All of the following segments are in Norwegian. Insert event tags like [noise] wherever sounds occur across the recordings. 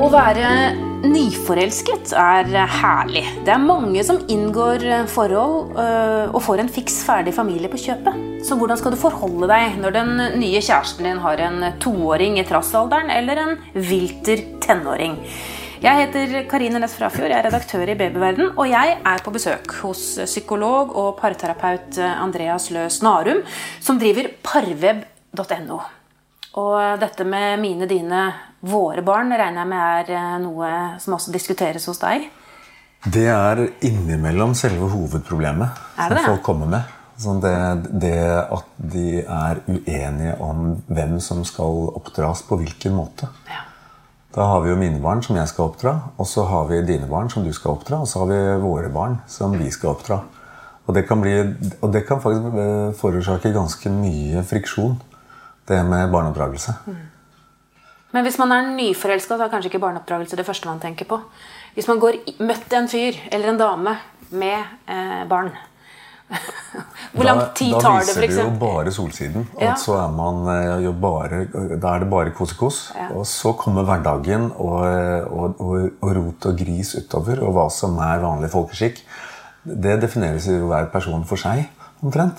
Å være nyforelsket er herlig. Det er mange som inngår forhold øh, og får en fiks ferdig familie på kjøpet. Så hvordan skal du forholde deg når den nye kjæresten din har en toåring i trassalderen eller en vilter tenåring? Jeg heter Karine Næss Frafjord, jeg er redaktør i Babyverden, og jeg er på besøk hos psykolog og parterapeut Andreas Lø Snarum, som driver parweb.no. Og dette med mine, dine, våre barn regner jeg med er noe som også diskuteres hos deg? Det er innimellom selve hovedproblemet Er som folk kommer med. Sånn det, det at de er uenige om hvem som skal oppdras på hvilken måte. Ja. Da har vi jo mine barn som jeg skal oppdra, og så har vi dine barn som du skal oppdra, og så har vi våre barn som vi skal oppdra. Og det kan, bli, og det kan faktisk eh, forårsake ganske mye friksjon, det med barneoppdragelse. Men hvis man er nyforelska, så er kanskje ikke barneoppdragelse det første man tenker på. Hvis man går møtt en fyr eller en dame med eh, barn [laughs] Hvor lang tid da, tar da viser det jo bare solsiden. Ja. Og så er man eh, jo bare, da er det bare kos-kos. Ja. Og så kommer hverdagen og, og, og, og rot og gris utover. Og hva som er vanlig folkeskikk. Det defineres jo hver person for seg, omtrent.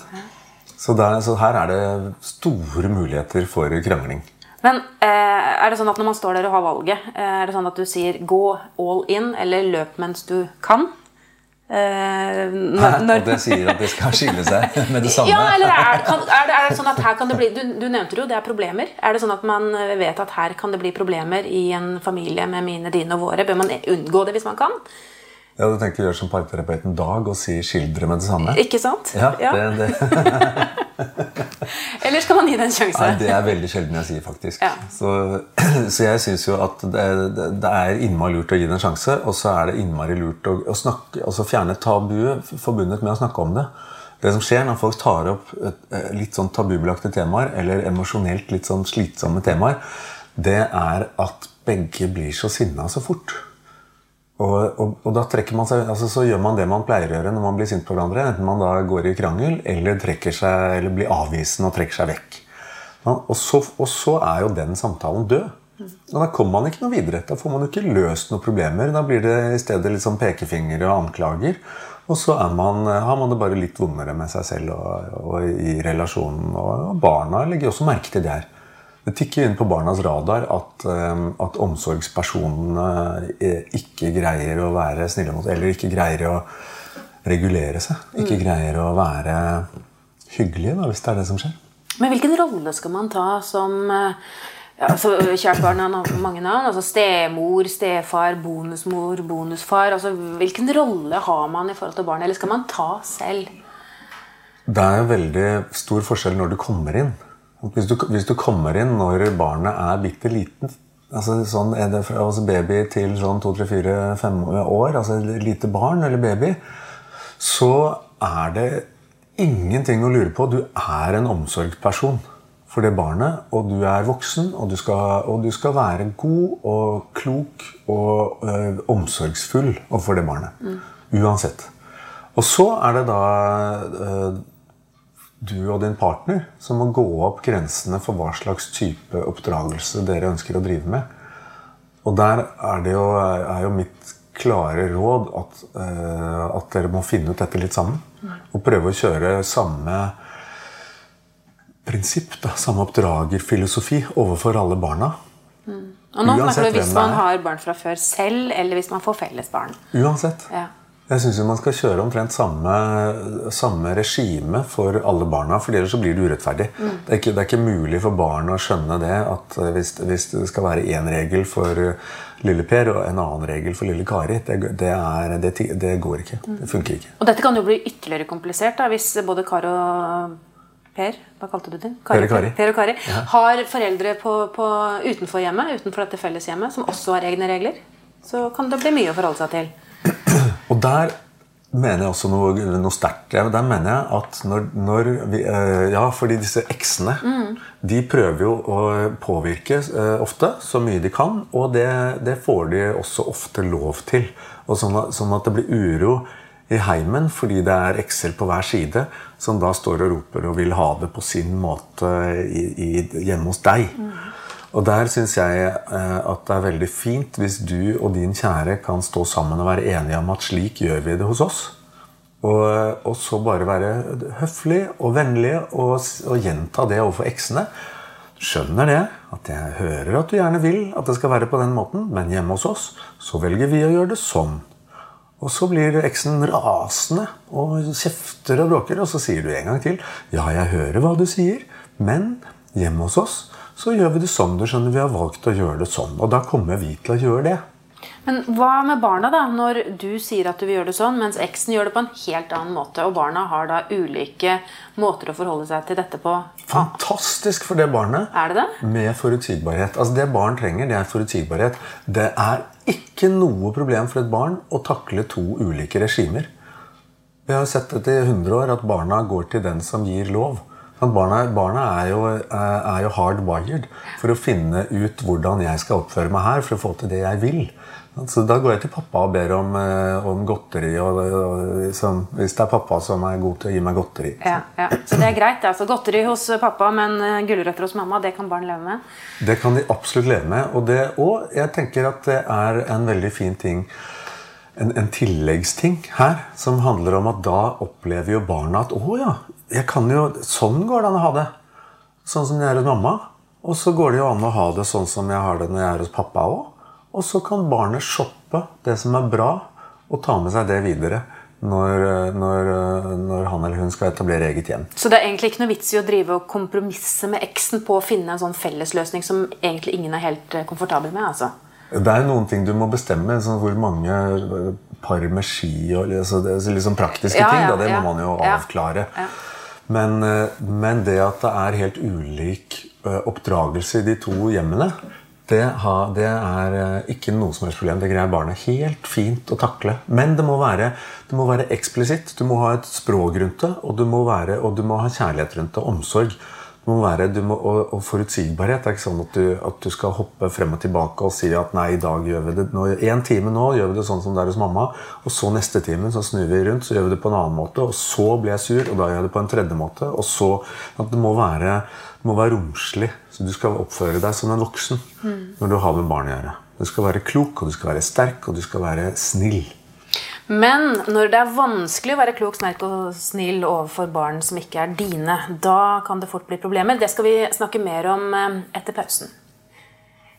Så, der, så her er det store muligheter for krangling. Men eh, er det sånn at når man står der og har valget, eh, er det sånn at du sier 'gå all in' eller 'løp mens du kan'? Eh, [laughs] når, Og det sier at det skal skille seg [laughs] med det samme. Ja, eller er, kan, er, det, er det sånn at her kan det bli du, du nevnte jo, det er problemer. Er det sånn at man vet at her kan det bli problemer i en familie med mine, dine og våre? Bør man unngå det hvis man kan? Ja, Du tenker å gjøre som parterapeuten Dag og si 'skildre med det samme'? Ikke sant? Ja, det, det, [laughs] Eller skal man gi det en sjanse? Nei, det er veldig sjelden jeg sier, faktisk. Ja. Så, [clears throat] så jeg syns jo at det, det, er innmari lurt å gi det en sjanse, og så er det innmari lurt å, å snakke, altså fjerne tabuet forbundet med å snakke om det. Det som skjer når folk tar opp eh, litt sånn tabubelagte temaer, eller emosjonelt litt sånn slitsomme temaer, det er at begge blir så sinna så fort. Og, og, og da trekker man seg, altså så gjør man det man pleier å gjøre når man blir sint på hverandre. Enten man da går i krangel eller, seg, eller blir avvisende og trekker seg vekk. Og, så, og så er jo den samtalen død. Og Da kommer man ikke noe videre. Da får man ikke løst noen problemer. Da blir det i stedet litt sånn pekefinger og anklager. Og så man, har man det bare litt vondere med seg selv og, og i relasjonen. Og barna legger også merke til det her. Det tikker inn på barnas radar at, eh, at omsorgspersonene eh, ikke greier å være snille mot Eller ikke greier å regulere seg. Ikke greier å være hyggelige, da, hvis det er det som skjer. Men hvilken rolle skal man ta som eh, ja, altså, Kjært barn har mange navn. altså Stemor, stefar, bonusmor, bonusfar. altså Hvilken rolle har man i forhold til barnet? Eller skal man ta selv? Det er veldig stor forskjell når du kommer inn. Hvis du, hvis du kommer inn når barnet er bitte liten altså sånn er det fra altså baby til sånn 2-3-4-5 år, altså et lite barn eller baby, så er det ingenting å lure på. Du er en omsorgsperson for det barnet, og du er voksen, og du skal, og du skal være god og klok og ø, omsorgsfull overfor det barnet. Uansett. Og så er det da øh, du og din partner som må gå opp grensene for hva slags type oppdragelse dere ønsker å drive med. Og der er det jo, er jo mitt klare råd at, eh, at dere må finne ut dette litt sammen. Og prøve å kjøre samme prinsipp, da, samme oppdragerfilosofi overfor alle barna. Og nå Uansett snakker du hvis man har barn fra før selv, eller hvis man får felles barn. Uansett. Ja. Jeg syns man skal kjøre omtrent samme, samme regime for alle barna. for ellers så blir det urettferdig. Mm. Det, er ikke, det er ikke mulig for barn å skjønne det at eh, hvis, hvis det skal være én regel for eh, lille Per og en annen regel for lille Kari, det, det, er, det, går ikke. Mm. Det funker ikke. Og dette kan jo bli ytterligere komplisert da, hvis både Kar og Per hva kalte du? Per og Kari. Per og Kari har foreldre på, på, utenfor hjemmet, utenfor dette felleshjemmet, som også har egne regler. Så kan det bli mye å forholde seg til. Og der mener jeg også noe, noe sterkt. Der mener jeg at når, når vi, eh, Ja, fordi disse eksene De prøver jo å påvirke eh, ofte så mye de kan, og det, det får de også ofte lov til. Og sånn at, sånn at det blir uro i heimen fordi det er ekser på hver side som da står og roper og vil ha det på sin måte i, i, hjemme hos deg. Og der syns jeg eh, at det er veldig fint hvis du og din kjære kan stå sammen og være enige om at slik gjør vi det hos oss. Og, og så bare være høflig og vennlig og, og gjenta det overfor eksene. Skjønner det, at jeg hører at du gjerne vil at det skal være på den måten, men hjemme hos oss så velger vi å gjøre det sånn. Og så blir eksen rasende og kjefter og bråker, og så sier du en gang til ja, jeg hører hva du sier, men hjemme hos oss så gjør vi det sånn. Du skjønner, Vi har valgt å gjøre det sånn. Og da kommer vi til å gjøre det. Men hva med barna, da? Når du sier at du vil gjøre det sånn, mens eksen gjør det på en helt annen måte, og barna har da ulike måter å forholde seg til dette på? Fantastisk for det barnet. Er det det? Med forutsigbarhet. Altså Det barn trenger, det er forutsigbarhet. Det er ikke noe problem for et barn å takle to ulike regimer. Vi har sett etter i 100 år, at barna går til den som gir lov. Barna, barna er, jo, er jo hardwired for å finne ut hvordan jeg skal oppføre meg her for å få til det jeg vil. Så Da går jeg til pappa og ber om, eh, om godteri. Og, og, som, hvis det er pappa som er god til å gi meg godteri. Ja, ja. Så det er greit. altså Godteri hos pappa, men eh, gulrøtter hos mamma, det kan barn leve med? Det kan de absolutt leve med. Og, det, og jeg tenker at det er en veldig fin ting en, en, tilleggsting her som handler om at da opplever jo barna at å ja, jeg kan jo, sånn går det an å ha det. Sånn som jeg er hos mamma. Og så går det jo an å ha det sånn som jeg har det når jeg er hos pappa òg. Og så kan barnet shoppe det som er bra, og ta med seg det videre. Når, når, når, han eller hun skal etablere eget hjem. Så det er egentlig ikke noe vits i å drive og kompromisse med eksen på å finne en sånn fellesløsning som egentlig ingen er helt eh, komfortabel med? altså? Det er noen ting du må bestemme. Sånn hvor mange par med ski og altså, det er liksom praktiske ja, ting. Da, det må man jo avklare. Men, eh, men, det at det er helt ulik eh, oppdragelse i de to hjemmene, det, har, det, er eh, ikke noe som helst problem. Det greier barnet helt fint å takle. Men det må være, det må være eksplisitt. Du må ha et språk rundt det, og du må, være, og du må ha kjærlighet rundt det. Omsorg. Må være, må, og, og, forutsigbarhet. Det er ikke sånn at du, at du, skal hoppe frem og tilbake og si at nei, i dag gjør vi det nå, en time nå gjør vi det sånn som det er hos mamma. Og så neste time så snur vi rundt, så gjør vi det på en annen måte. Og så blir jeg sur, og da gjør jeg det på en tredje måte. Og så, at Det må være, det må være romslig. Så du skal oppføre deg som en voksen mm. når du har med barn å gjøre. Du skal være klok, og du skal være sterk, og du skal være snill. Men når det er vanskelig å være klok, snerk og snill overfor barn som ikke er dine, da kan det fort bli problemer. Det skal vi snakke mer om eh, etter pausen.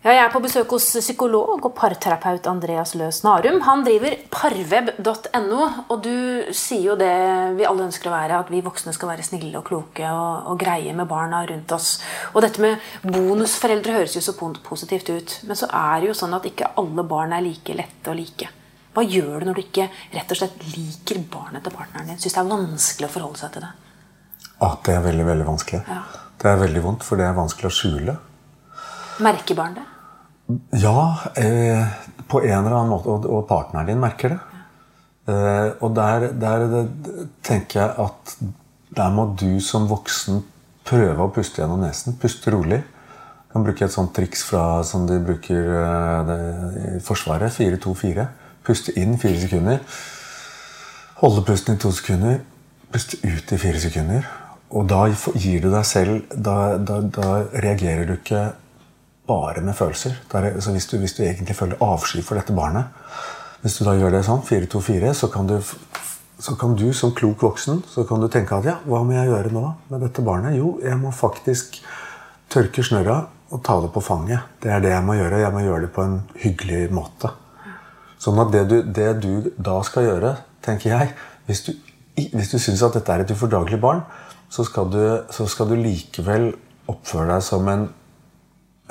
Ja, jeg er på besøk hos psykolog og parterapeut Andreas Løs Narum. Han driver parweb.no, og du sier jo det vi alle ønsker å være, at vi voksne skal være snille og kloke og, og greie med barna rundt oss. Og dette med bonusforeldre høres jo så positivt ut, men så er det jo sånn at ikke alle barn er like lette å like. Hva gjør du når du ikke rett og slett liker barnet til partneren din? Syns det er vanskelig å forholde seg til det? Ah, det er veldig veldig vanskelig. Ja. Det er veldig vondt, for det er vanskelig å skjule. Merker barn det? Ja, eh, på en eller annen måte. Og, og partneren din merker det. Ja. Eh, og der, der det, tenker jeg at der må du som voksen prøve å puste gjennom nesen. Puste rolig. Du kan bruke et sånt triks fra, som de bruker eh, i Forsvaret. 4-2-4. Puste inn fire sekunder. Holde pusten i to sekunder. Puste ut i fire sekunder. Og da gir du deg selv Da, da, da reagerer du ikke bare med følelser. Der, hvis, du, hvis, du, egentlig føler avsky for dette barnet Hvis du da gjør det sånn, 4-2-4, så så kan du som klok voksen så kan du tenke at ja, hva må jeg gjøre nå med dette barnet? Jo, jeg må faktisk tørke snørra og ta det på fanget. Det er det jeg må gjøre. Jeg må gjøre det på en hyggelig måte. Sånn at det du, det du, da skal gjøre, tenker jeg Hvis du, hvis du syns at dette er et ufordragelig barn, så skal, du, så skal du likevel oppføre deg som en,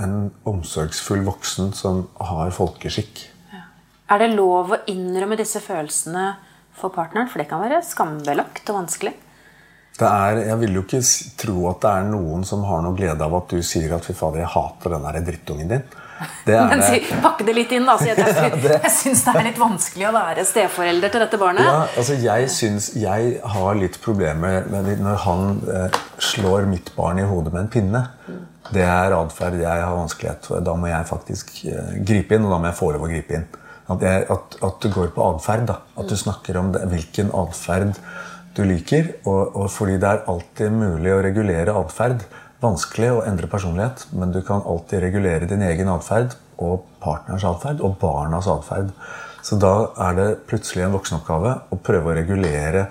en omsorgsfull voksen som har folkeskikk. Ja. Er det lov å innrømme disse følelsene for partneren? For det kan være skambelagt og vanskelig. Er, jeg vil jo ikke tro at det er noen som har noe glede av at du sier at 'fy fader, jeg hater den drittungen din'. Men si, pakke det litt inn, da. Jeg, [laughs] det... jeg syns det er litt vanskelig å være steforelder til dette barnet. Ja, altså jeg, synes, jeg har litt problemer med når han eh, slår mitt barn i hodet med en pinne. Det er atferd jeg har vanskelighet for. Da må jeg faktisk eh, gripe inn, og da må jeg få lov å gripe inn. At, jeg, at, at du går på atferd. At du snakker om det, hvilken atferd du liker. Og, og, fordi det er alltid mulig å regulere atferd vanskelig å endre personlighet, men du kan alltid regulere din egen atferd og partners atferd og barnas atferd. Så da er det plutselig en voksenoppgave å prøve å regulere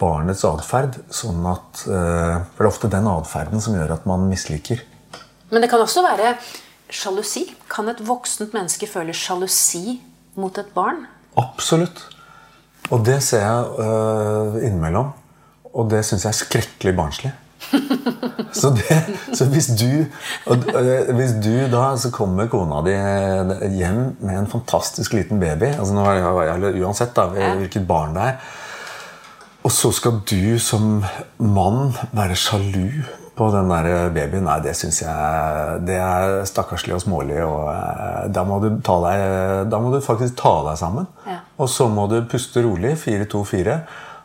barnets atferd. Sånn at, eh, for det er ofte den atferden som gjør at man misliker. Men det kan også være sjalusi. Kan et voksent menneske føle sjalusi mot et barn? Absolutt. Og det ser jeg uh, innimellom. Og det syns jeg er skrekkelig barnslig. Så, det, så hvis, du, og, og, hvis du da Så kommer kona di hjem med en fantastisk liten baby altså nå er jeg, Uansett da, hvilket barn det er. Og så skal du som mann være sjalu på den der babyen, nei, det syns jeg det er stakkarslig og smålig. og eh, da må, deg, da må, du faktisk ta deg sammen. Ja. Og så må du puste rolig. 4-2-4.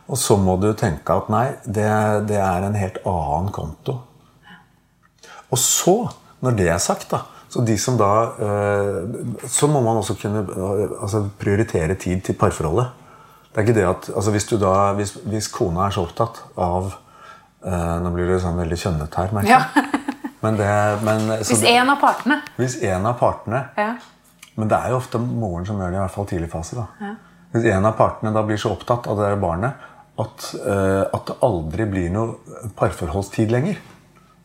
Og så må du tenke at nei, det, det, er en helt annen konto. Og så, når det er sagt, da så de som da eh, Så må man også kunne altså, prioritere tid til parforholdet. Det er ikke det at, altså hvis, da, hvis, hvis kona er så opptatt av Uh, nå blir det sånn veldig kjønnet her, merker jeg. Ja. [laughs] Men det, men, hvis én av partene. Hvis en av partene. Ja. Men det er jo ofte moren som gjør det, i hvert fall tidlig fase. da. Ja. Hvis en av partene da blir så opptatt av det der barnet at, uh, at det aldri blir noe parforholdstid lenger.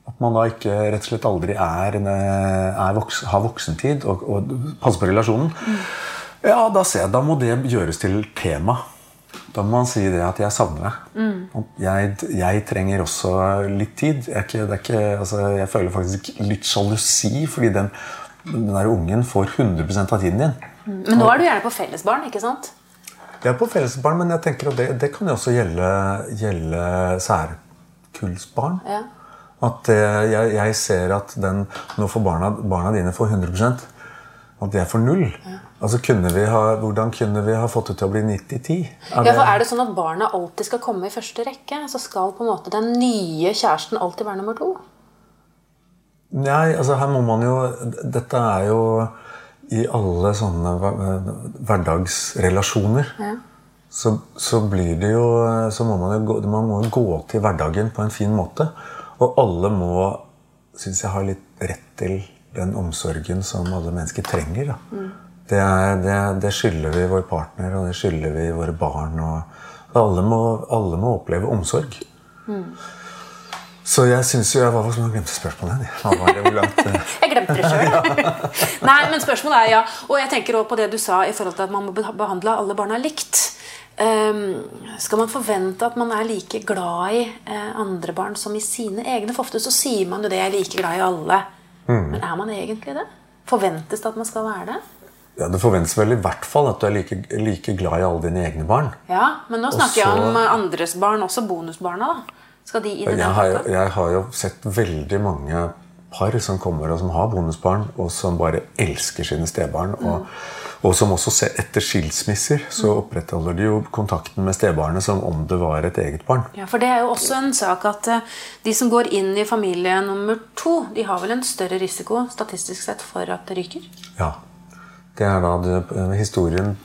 At man da ikke rett og slett aldri er, er voks, har voksentid og, og passer på relasjonen. Mm. Ja, da ser jeg, da må det gjøres til tema. Da må man si det at 'jeg savner deg'. Mm. Jeg, jeg, trenger også litt tid. Jeg, ikke, ikke, altså, jeg føler faktisk litt sjalusi fordi den, den der ungen får 100% av tiden din. Mm. Men nå er du gjerne på fellesbarn, ikke sant? Er på fellesbarn, men jeg tenker at det, det kan jo også gjelde, gjelde særkullsbarn. Ja. At jeg, jeg, ser at den, nå får barna, barna dine får 100 at det er for null. Ja. Altså, kunne ha, Hvordan kunne vi ha fått det til å bli 90-10? Er, ja, er det sånn at barna alltid skal komme i første rekke? Så skal på en måte den nye kjæresten alltid være nummer to? Nei, altså her må man jo Dette er jo i alle sånne hverdagsrelasjoner. Ja. Så, så, blir det jo Så må man jo gå, man må gå til hverdagen på en fin måte. Og alle må, syns jeg, ha litt rett til den omsorgen som alle mennesker trenger. Mm. Det, er, det, det, skylder vi vår partner, og det skylder vi våre barn. Og alle må, alle må oppleve omsorg. Mm. Så jeg syns jo jeg var som jeg glemte spørsmålet. [laughs] jeg glemte det sjøl. [laughs] Nei, men spørsmålet er ja. Og jeg tenker også på det du sa i forhold til at man må behandle alle barna likt. Um, skal man forvente at man er like glad i uh, andre barn som i sine egne? For ofte så sier man jo det. Jeg er like glad i alle. Mm. Men er man egentlig det? Forventes det at man skal være det? Ja, Det forventes vel i hvert fall at du er like, like glad i alle dine egne barn. Ja, Men nå snakker jeg om andres barn, også bonusbarna. da. Skal de i den jeg har, jeg har jo sett veldig mange par som kommer og som har bonusbarn, og som bare elsker sine stebarn. Mm. Og, og, som også ser etter skilsmisser så mm. opprettholder de jo kontakten med stebarnet som om det var et eget barn. Ja, For det er jo også en sak at uh, de som går inn i familie nummer to, de har vel en større risiko statistisk sett for at det ryker? Ja. Det er da det, eh, historien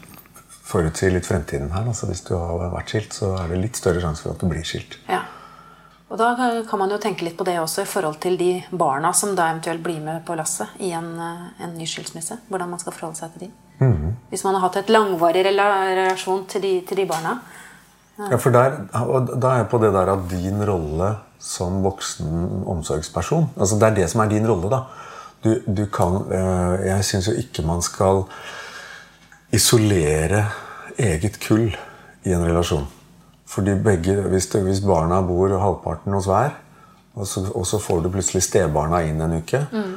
forutsier litt fremtiden her. Altså Hvis du har vært skilt, så er det litt større sjanse for at du blir skilt. Ja. Og Da kan man jo tenke litt på det også i forhold til de barna som da eventuelt blir med på lasset i en, eh, en ny skilsmisse. Hvordan man skal forholde seg til de. Mm -hmm. Hvis man har hatt et langvarig relasjon til de, til de barna. Ja. ja, for der, og Da er jeg på det der at din rolle som voksen omsorgsperson altså Det er det som er din rolle. da. Du, du kan øh, Jeg syns jo ikke man skal isolere eget kull i en relasjon. Fordi begge, hvis, det, hvis, barna bor halvparten hos hver, og så, og så, får du plutselig stebarna inn en uke, mm.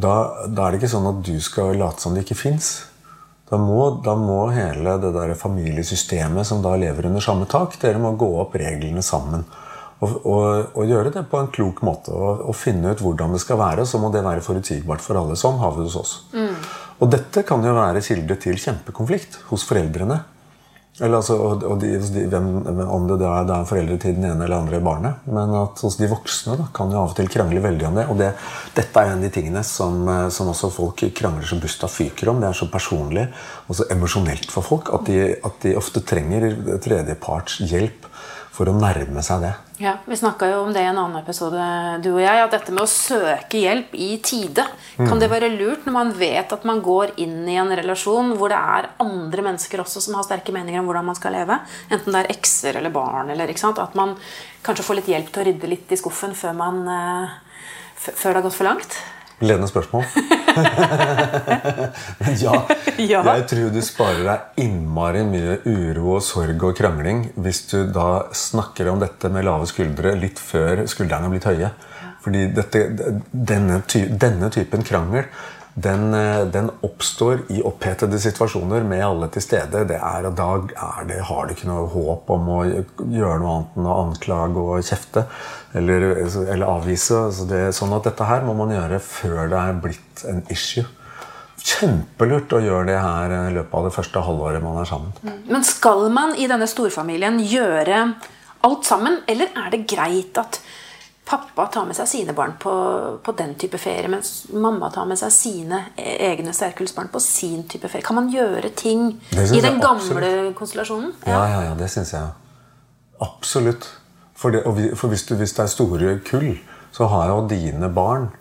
da, da, er det ikke sånn at du skal late som det ikke fins. Da må, da må, hele det der familiesystemet som da lever under samme tak, dere må gå opp reglene sammen. Og, og, og gjøre det på en klok måte. Og, og, finne ut hvordan det skal være. Så må det være forutsigbart for alle. Sånn har vi det hos oss. Mm. Og dette kan jo være kilde til kjempekonflikt hos foreldrene. Eller altså, og, de, de, hvem, Om det er, det er foreldre til den ene eller andre barnet. Men at hos de voksne da, kan jo av og til krangle veldig om det. Og det, dette er en av de tingene som, eh, som også folk krangler så busta fyker om. Det er så personlig og så emosjonelt for folk at de, at de ofte trenger tredjeparts hjelp for å nærme seg det. Ja, Vi snakka jo om det i en annen episode, du og jeg. At dette med å søke hjelp i tide Kan det være lurt når man vet at man går inn i en relasjon hvor det er andre mennesker også som har sterke meninger om hvordan man skal leve? Enten det er ekser eller barn. Eller? At man kanskje får litt hjelp til å rydde litt i skuffen før, man, eh, før det har gått for langt? Ledende spørsmål. [laughs] Men ja, Ja. jeg tror du sparer deg innmari mye uro og sorg og krangling hvis du da snakker om dette med lave skuldre litt før skuldrene har blitt høye. Fordi dette, denne, ty, denne typen krangel den, eh, den oppstår i opphetede situasjoner med alle til stede. Det er, da er det, har du ikke noe håp om å gjøre noe annet enn å anklage og kjefte. Eller, eller avvise. Så det, sånn at dette her må man gjøre før det er blitt en issue. Kjempelurt å gjøre det her i løpet av det første halvåret man er sammen. Men skal man i denne storfamilien gjøre alt sammen, eller er det greit at pappa tar med seg sine barn på, på den type ferie, mens mamma tar med seg sine egne sterkulsbarn på sin type ferie? Kan man gjøre ting i den gamle konstellasjonen? Ja, ja, ja, det syns jeg. Absolutt. For, det, vi, for hvis, du, hvis det er store kull, så har jo dine barn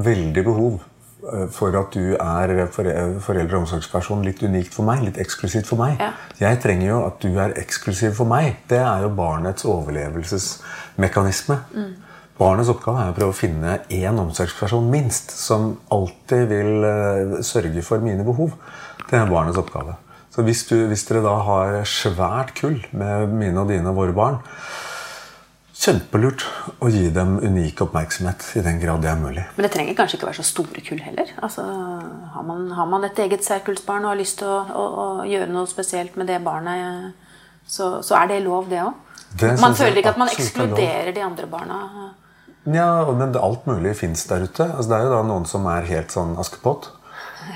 veldig behov eh, for at du er foreldre- og omsorgsperson litt unikt for meg. Litt eksklusivt for meg. Ja. Jeg trenger jo at du er eksklusiv for meg. Det er jo barnets overlevelsesmekanisme. Barnets oppgave er å prøve å finne én omsorgsperson minst som alltid vil eh, sørge for mine behov. Det er barnets oppgave. Så hvis, du, hvis dere da har svært kull med mine og dine og våre barn, kjempelurt å gi dem unik oppmerksomhet i den grad det er mulig. Men det trenger kanskje ikke være så store kull heller. Altså, har, man, har man et eget særkullsbarn og har lyst til å, å, å gjøre noe spesielt med det barnet, så, så er det lov, det òg. Man føler ikke at man er ekskluderer de andre barna. Ja, men alt mulig fins der ute. Altså, det er jo da noen som er helt sånn Askepott.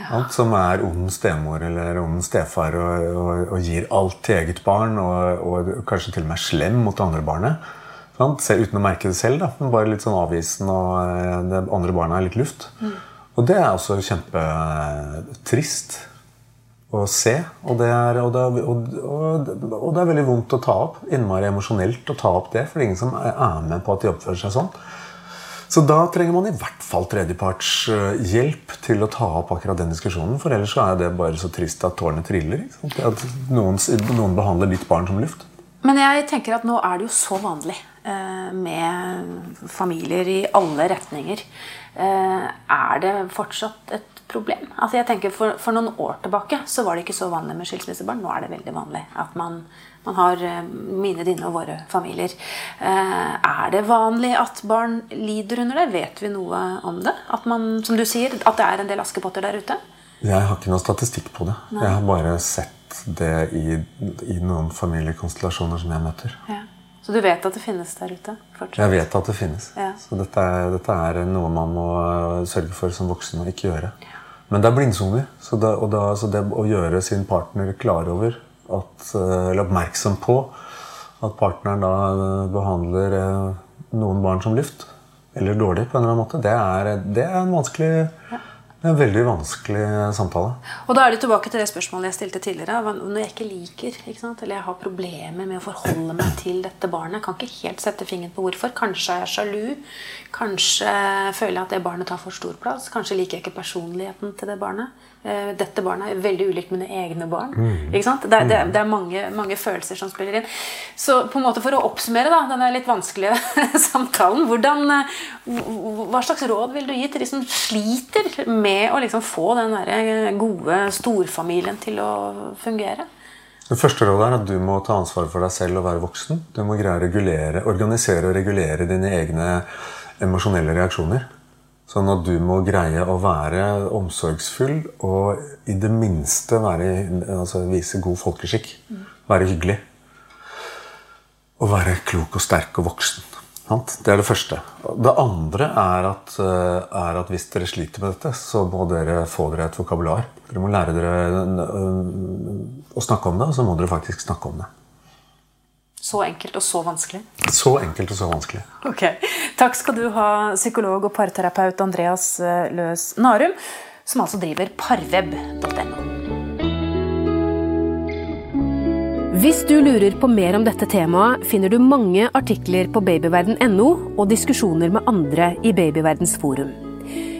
Sant? Som er ond stemor eller ond stefar og, og, og gir alt til eget barn. Og, og kanskje til og med slem mot det andre barnet. Sant? Selv, uten å merke det selv, da, men bare litt sånn avvisende, og eh, det andre barnet er litt luft. Og det er også kjempetrist å se. Og det, er, og, det er, og, og, det er veldig vondt å ta opp. Innmari emosjonelt å ta opp det. For det er ingen som er med på at de oppfører seg sånn. Så da trenger man i hvert fall tredjepartshjelp til å ta opp akkurat den diskusjonen. For ellers er det bare så trist at tårene triller. At noen, noen behandler ditt barn som luft. Men jeg tenker at nå er det jo så vanlig eh, med familier i alle retninger. Eh, er det fortsatt et problem? Altså jeg tenker for, for noen år tilbake så var det ikke så vanlig med skilsmissebarn. Nå er det veldig vanlig at man, man har eh, mine, dine og våre familier. Eh, er det vanlig at barn lider under det? Vet vi noe om det? At man, som du sier, at det er en del askepotter der ute? Jeg har ikke noen statistikk på det. Jeg har bare sett det i, i noen familiekonstellasjoner som jeg møter. Ja. Så du vet at det finnes der ute? fortsatt? Jeg vet at det finnes. Ja. Så dette er, dette er noe man må øh, sørge for som voksen å ikke gjøre. Men det er blindsoner. Så, det, og da, så det å gjøre sin partner klar over, at, øh, eller oppmerksom på, at partneren da øh, behandler noen barn som luft, eller dårlig på en eller annen måte, det er, det er en vanskelig en veldig vanskelig samtale. Og da er det tilbake til det spørsmålet jeg stilte tidligere. Når jeg ikke liker, ikke eller jeg har problemer med å forholde meg til dette barnet, kan ikke helt sette fingeren på hvorfor. Kanskje er jeg sjalu. Kanskje føler jeg at det barnet tar for stor plass. Kanskje liker jeg ikke personligheten til det barnet. Eh, Dette barnet er veldig ulikt mine egne barn. Ikke sant? Det, er- det, er- det er mange, mange følelser som spiller inn. Så på en måte for å oppsummere da, denne litt vanskelige [laughs] samtalen, hvordan, eh, hva slags råd vil du gi til de som sliter med å liksom få den der gode storfamilien til å fungere? Det første rådet er at du må ta ansvar for deg selv og være voksen. Du må greie å regulere, organisere og regulere dine egne emosjonelle reaksjoner. Sånn at du må greie å være omsorgsfull og i det minste være, altså vise god folkeskikk. Være hyggelig. Og være klok og sterk og voksen. Det er det første. Det andre er at, eh, er at hvis dere sliter med dette, så må dere få dere et vokabular. Dere må lære dere øh, å snakke om det, og så må dere faktisk snakke om det. Så enkelt og så vanskelig. Så enkelt og så vanskelig. Ok. Takk skal du ha, psykolog og parterapeut Andreas eh, Løs Narum, som altså driver parweb.no. Hvis du lurer på mer om dette temaet, finner du mange artikler på babyverden.no og diskusjoner med andre i Babyverdens forum.